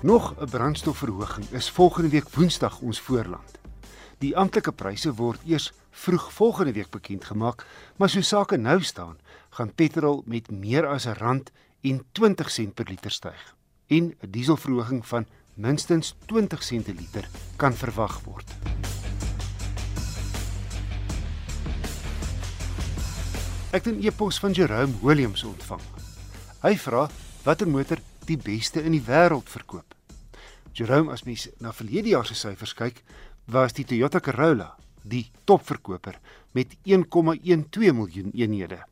Nog 'n brandstofverhoging is volgende week Woensdag ons voorland. Die amptelike pryse word eers vroeg volgende week bekend gemaak, maar so sake nou staan, gaan petrol met meer as 'n rand en 20 sent per liter styg en 'n dieselverhoging van minstens 20 sent per liter kan verwag word. Ek het 'n e-pos van Jerome Williams ontvang. Hy vra watter motor die beste in die wêreld verkoop. Jerome, as mens na verlede jaar se syfers kyk, was die Toyota Corolla die topverkoper met 1,12 miljoen eenhede.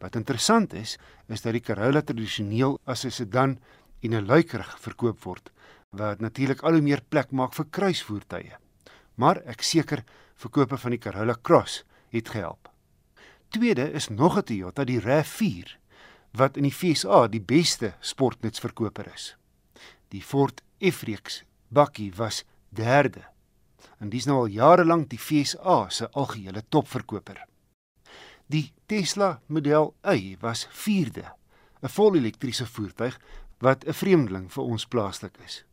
Wat interessant is, is dat die Corolla tradisioneel as 'n sedan en 'n luikerig verkoop word, wat natuurlik al hoe meer plek maak vir kruisvoertuie. Maar ek seker verkope van die Corolla Cross het gehelp. Tweede is nog 'n Toyota, die RAV4, wat in die FSA die beste sportnutsverkoper is. Die Ford F-reeks bakkie was derde. En dis nou al jare lank die FSA se algehele topverkoper. Die Tesla Model Y was 4de, 'n volelektriese voertuig wat 'n vreemdeling vir ons plaaslik is.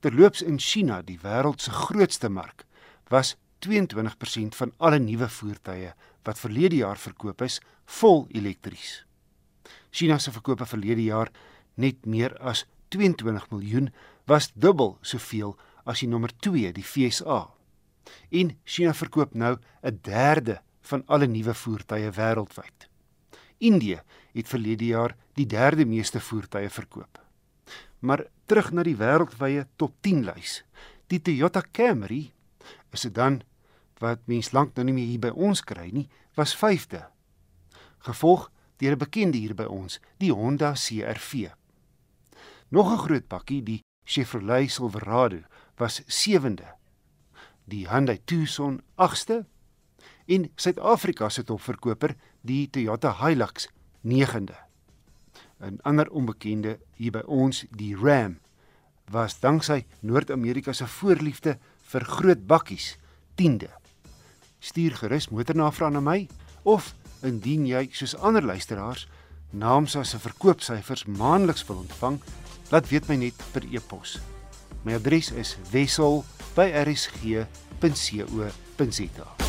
Terloops in China, die wêreld se grootste mark, was 22% van alle nuwe voertuie wat verlede jaar verkoop is, vol elektries. China se verkope verlede jaar net meer as 22 miljoen was dubbel soveel as die nommer 2, die FSA. En China verkoop nou 'n derde van alle nuwe voertuie wêreldwyd. Indië het verlede jaar die derde meeste voertuie verkoop. Maar terug na die wêreldwye top 10 lys. Die Toyota Camry is dit dan wat mens lank nou nie meer hier by ons kry nie, was 5de. Gevolg deur 'n bekende hier by ons, die Honda CR-V. Nog 'n groot bakkie, die Chevrolet Silverado, was 7de. Die Hyundai Tucson 8ste en Suid-Afrika se topverkoper, die Toyota Hilux 9de. 'n Ander onbekende hier by ons, die Ram, was danksy Noord-Amerika se voorliefde vir groot bakkies 10de. Stuur gerus motornavrae na my of indien jy soos ander luisteraars Naamsa se verkoopsyfers maandeliks wil ontvang, laat weet my net per e-pos. My adres is wissel@rsg.co.za.